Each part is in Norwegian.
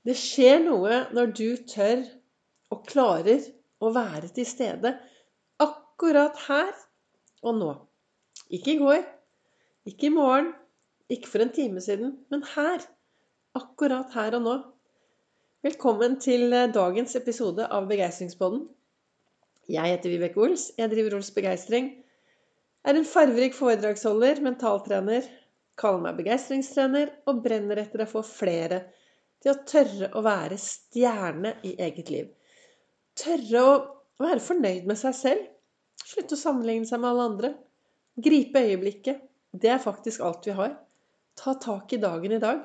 Det skjer noe når du tør og klarer å være til stede akkurat her og nå. Ikke i går, ikke i morgen, ikke for en time siden, men her. Akkurat her og nå. Velkommen til dagens episode av Begeistringspodden. Jeg heter Vibeke Ols. Jeg driver Ols Begeistring. Er en farverik foredragsholder, mentaltrener, kaller meg begeistringstrener og brenner etter å få flere til å tørre å være stjerne i eget liv. Tørre å være fornøyd med seg selv. Slutte å sammenligne seg med alle andre. Gripe øyeblikket. Det er faktisk alt vi har. Ta tak i dagen i dag.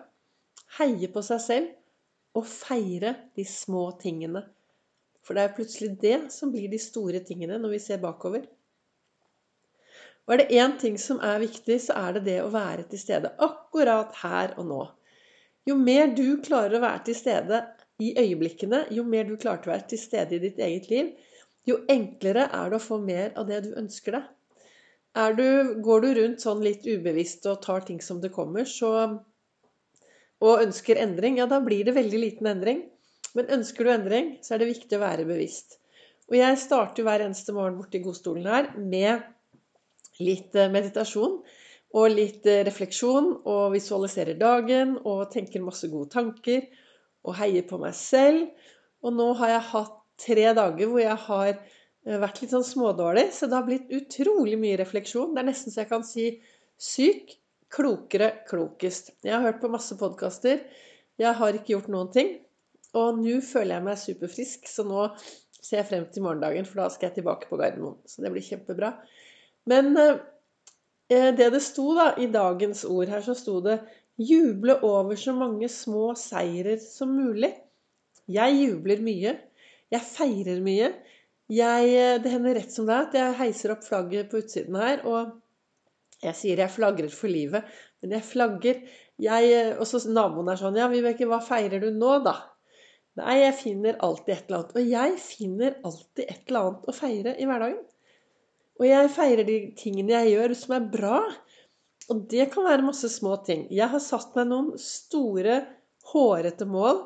Heie på seg selv. Og feire de små tingene. For det er plutselig det som blir de store tingene når vi ser bakover. Og er det én ting som er viktig, så er det det å være til stede akkurat her og nå. Jo mer du klarer å være til stede i øyeblikkene, jo mer du klarer å være til stede i ditt eget liv, jo enklere er det å få mer av det du ønsker deg. Du, går du rundt sånn litt ubevisst og tar ting som det kommer, så, og ønsker endring, ja, da blir det veldig liten endring. Men ønsker du endring, så er det viktig å være bevisst. Og jeg starter hver eneste morgen borti godstolen her med litt eh, meditasjon. Og litt eh, refleksjon og visualiserer dagen og tenker masse gode tanker. Og heier på meg selv. Og nå har jeg hatt tre dager hvor jeg har eh, vært litt sånn smådårlig. Så det har blitt utrolig mye refleksjon. Det er nesten så jeg kan si syk, klokere, klokest. Jeg har hørt på masse podkaster. Jeg har ikke gjort noen ting. Og nå føler jeg meg superfrisk, så nå ser jeg frem til morgendagen, for da skal jeg tilbake på Gardermoen. Så det blir kjempebra. Men eh, det det sto da, i dagens ord her, så sto det 'juble over så mange små seirer som mulig'. Jeg jubler mye. Jeg feirer mye. Jeg, eh, det hender rett som det er at jeg heiser opp flagget på utsiden her. Og jeg sier jeg flagrer for livet, men jeg flagger. Jeg, eh, og så naboen er sånn Ja, Vibeke, hva feirer du nå, da? Nei, jeg finner alltid et eller annet. Og jeg finner alltid et eller annet å feire i hverdagen. Og jeg feirer de tingene jeg gjør som er bra. Og det kan være masse små ting. Jeg har satt meg noen store, hårete mål.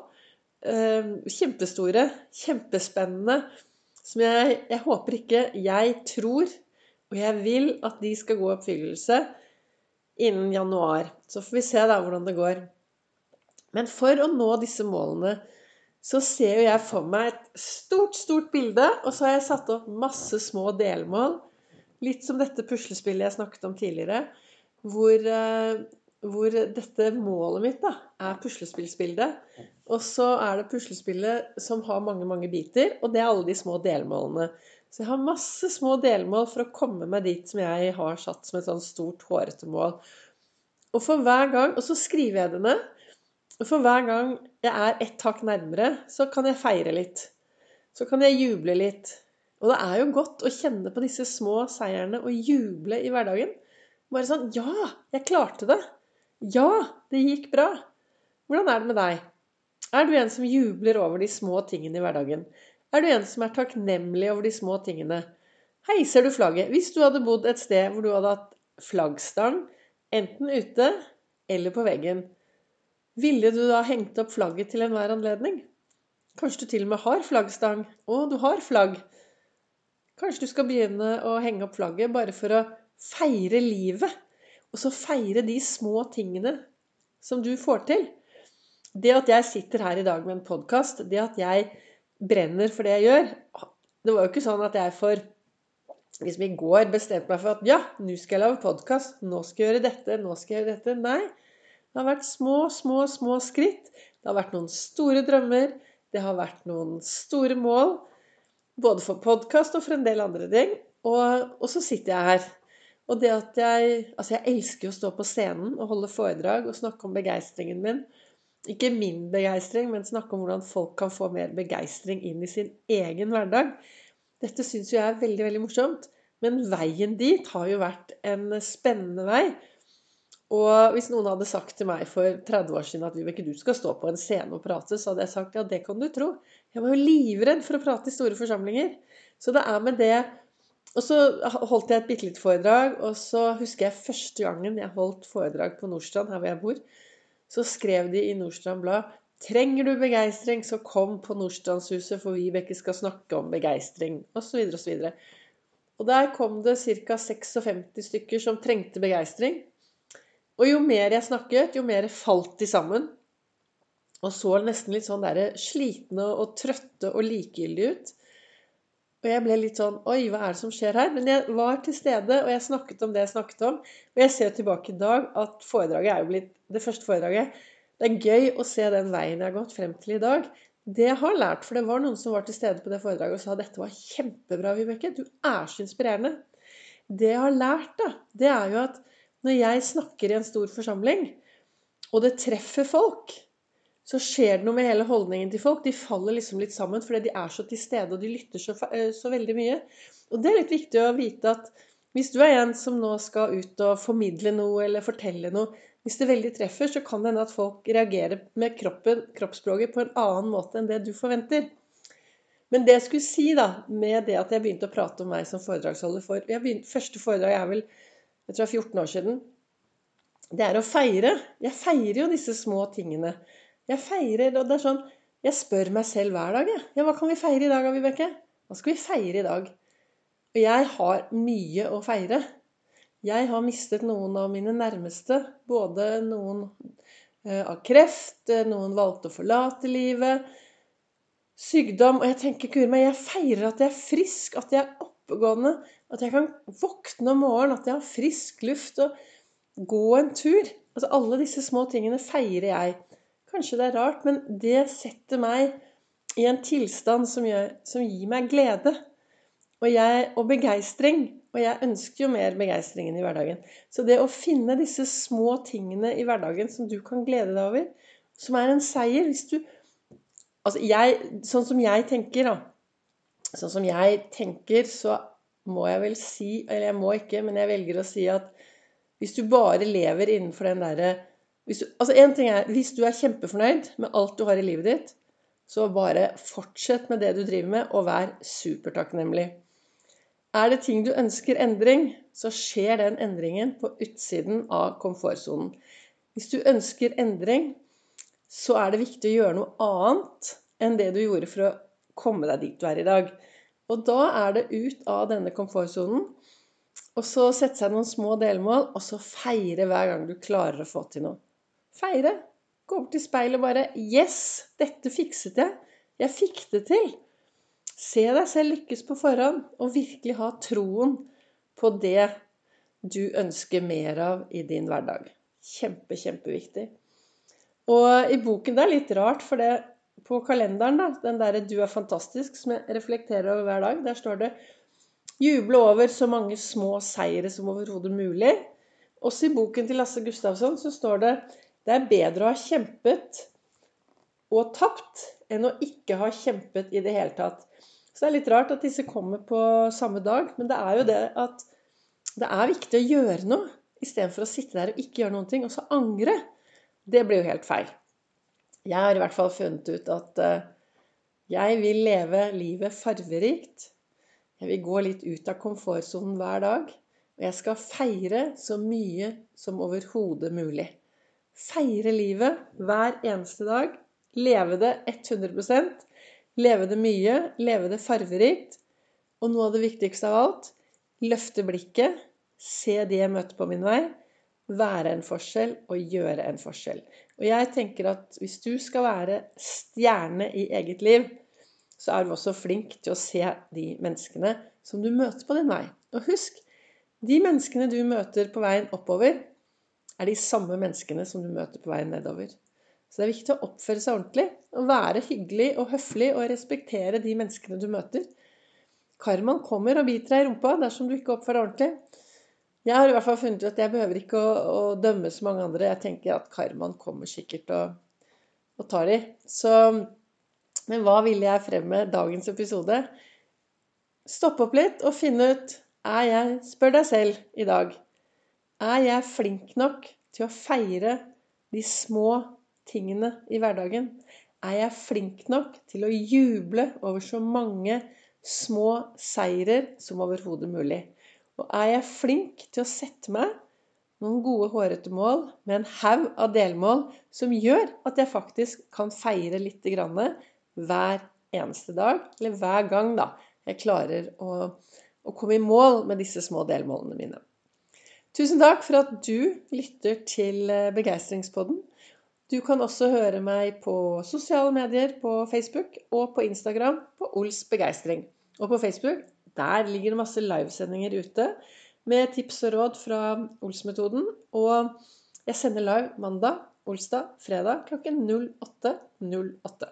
Eh, kjempestore, kjempespennende. Som jeg, jeg håper ikke Jeg tror, og jeg vil, at de skal gå i oppfyllelse innen januar. Så får vi se da hvordan det går. Men for å nå disse målene så ser jo jeg for meg et stort, stort bilde, og så har jeg satt opp masse små delmål Litt som dette puslespillet jeg snakket om tidligere, hvor, eh, hvor dette målet mitt da, er puslespillsbildet. Og så er det puslespillet som har mange, mange biter, og det er alle de små delmålene. Så jeg har masse små delmål for å komme meg dit som jeg har satt som et sånn stort, hårete mål. Og for hver gang, og så skriver jeg det ned. Og for hver gang jeg er ett hakk nærmere, så kan jeg feire litt. Så kan jeg juble litt. Og det er jo godt å kjenne på disse små seierne og juble i hverdagen. Bare sånn Ja, jeg klarte det. Ja, det gikk bra. Hvordan er det med deg? Er du en som jubler over de små tingene i hverdagen? Er du en som er takknemlig over de små tingene? Heiser du flagget? Hvis du hadde bodd et sted hvor du hadde hatt flaggstang, enten ute eller på veggen, ville du da hengt opp flagget til enhver anledning? Kanskje du til og med har flaggstang? Å, du har flagg. Kanskje du skal begynne å henge opp flagget bare for å feire livet. Og så feire de små tingene som du får til. Det at jeg sitter her i dag med en podkast, det at jeg brenner for det jeg gjør Det var jo ikke sånn at jeg for liksom i går bestemte meg for at ja, nå skal jeg lage podkast, nå skal jeg gjøre dette, nå skal jeg gjøre dette. Nei. Det har vært små, små, små skritt. Det har vært noen store drømmer. Det har vært noen store mål. Både for podkast og for en del andre ting. Og, og, så sitter jeg her. Og det at jeg Altså, jeg elsker å stå på scenen og holde foredrag og snakke om begeistringen min. Ikke min begeistring, men snakke om hvordan folk kan få mer begeistring inn i sin egen hverdag. Dette syns jo jeg er veldig, veldig morsomt. Men veien dit har jo vært en spennende vei. Og hvis noen hadde sagt til meg for 30 år siden at Vibeke, du skal stå på en scene og prate, så hadde jeg sagt ja, det kan du tro. Jeg var jo livredd for å prate i store forsamlinger. Så det er med det Og så holdt jeg et bitte lite foredrag, og så husker jeg første gangen jeg holdt foredrag på Nordstrand, her hvor jeg bor, så skrev de i Nordstrand Blad Trenger du begeistring, så kom på Nordstrandshuset, for Vibeke skal snakke om begeistring, osv. osv. Og der kom det ca. 56 stykker som trengte begeistring. Og jo mer jeg snakket, jo mer falt de sammen. Og så nesten litt sånn der slitne og trøtte og likegyldige ut. Og jeg ble litt sånn Oi, hva er det som skjer her? Men jeg var til stede, og jeg snakket om det jeg snakket om. Og jeg ser tilbake i dag at foredraget er jo blitt det første foredraget. Det er gøy å se den veien jeg har gått frem til i dag. Det jeg har lært, for det var noen som var til stede på det foredraget og sa dette var kjempebra, Vibeke. Du er så inspirerende. Det jeg har lært, da, det er jo at når jeg snakker i en stor forsamling, og det treffer folk, så skjer det noe med hele holdningen til folk. De faller liksom litt sammen fordi de er så til stede, og de lytter så, eh, så, veldig mye. Og det er litt viktig å vite at hvis du er en som nå skal ut og formidle noe eller fortelle noe, hvis det veldig treffer, så kan det hende at folk reagerer med kroppen, kroppsspråket på en annen måte enn det du forventer. Men det jeg skulle si da, med det at jeg begynte å prate om meg som foredragsholder for begynte, Første foredrag er vel jeg tror 14 år siden. Det er å feire. Jeg feirer jo disse små tingene. Jeg feirer, og det er sånn Jeg spør meg selv hver dag, jeg. Ja, hva kan vi feire i dag, Vibeke? Hva skal vi feire i dag? Og jeg har mye å feire. Jeg har mistet noen av mine nærmeste. Både noen eh, av kreft, eh, noen valgte å forlate livet. Sykdom. Og jeg tenker, guri meg, jeg feirer at jeg er frisk, at jeg er oppegående. At jeg kan våkne om morgenen, at jeg har frisk luft og gå en tur. Altså Alle disse små tingene feirer jeg. Kanskje det er rart, men det setter meg i en tilstand som, gjør, som gir meg glede og, jeg, og begeistring. Og jeg ønsker jo mer begeistring i hverdagen. Så det å finne disse små tingene i hverdagen som du kan glede deg over, som er en seier hvis du Altså jeg, sånn som jeg tenker, da Sånn som jeg tenker, så må jeg vel si Eller jeg må ikke, men jeg velger å si at hvis du bare lever innenfor den derre hvis du, altså en ting er, hvis du er kjempefornøyd med alt du har i livet ditt, så bare fortsett med det du driver med, og vær supertakknemlig. Er det ting du ønsker endring, så skjer den endringen på utsiden av komfortsonen. Hvis du ønsker endring, så er det viktig å gjøre noe annet enn det du gjorde for å komme deg dit du er i dag. Og da er det ut av denne komfortsonen, og så sette seg noen små delmål, og så feire hver gang du klarer å få til noe. Feire. Gå bort til speilet og bare Yes! Dette fikset jeg. Jeg fikk det til. Se deg selv lykkes på forhånd, og virkelig ha troen på det du ønsker mer av i din hverdag. Kjempe, kjempeviktig. Og i boken Det er litt rart, for det på kalenderen, da, den derre 'Du er fantastisk', som jeg reflekterer over hver dag, der står det 'Juble over så mange små seire som overhodet mulig'. Også i boken til Lasse Gustavsson så står det det er bedre å ha kjempet og tapt enn å ikke ha kjempet i det hele tatt. Så det er litt rart at disse kommer på samme dag, men det er jo det at det er viktig å gjøre noe istedenfor å sitte der og ikke gjøre noen ting, og så angre. Det blir jo helt feil. Jeg har i hvert fall funnet ut at eh, jeg vil leve livet farverikt. Jeg vil gå litt ut av komfortsonen hver dag. Og jeg skal feire så mye som overhodet mulig feire livet hver eneste dag. Leve det 100 Leve det mye. Leve det farverikt. Og noe av det viktigste av alt løfte blikket. Se de jeg møter på min vei. Være en forskjell og gjøre en forskjell. Og jeg tenker at hvis du skal være stjerne i eget liv, så er du også flink til å se de menneskene som du møter på din vei. Og husk, de menneskene du møter på veien oppover, er de samme menneskene som du møter på veien nedover. Så det er viktig å oppføre seg ordentlig, og være hyggelig og høflig og respektere de menneskene du møter. Karmaen kommer og biter deg i rumpa dersom du ikke oppfører deg ordentlig. Jeg har i hvert fall funnet ut at jeg behøver ikke å, å dømme så mange andre. Jeg tenker at karmaen kommer sikkert og, og tar de. Så, men hva ville jeg frem med dagens episode? Stopp opp litt og finne ut er jeg, Spør deg selv i dag er jeg flink nok til å feire de små tingene i hverdagen? Er jeg flink nok til å juble over så mange små seirer som overhodet mulig? Og er jeg flink til å sette meg noen gode, hårete mål med en haug av delmål som gjør at jeg faktisk kan feire litt hver eneste dag, eller hver gang da, jeg klarer å, å komme i mål med disse små delmålene mine. Tusen takk for at du lytter til eh, Begeistringspodden. Du kan også høre meg på sosiale medier, på Facebook og på Instagram på Ols begeistring. Og på Facebook der ligger det masse livesendinger ute med tips og råd fra Ols-metoden. Og jeg sender live mandag, olsdag, fredag klokken 08.08. 08.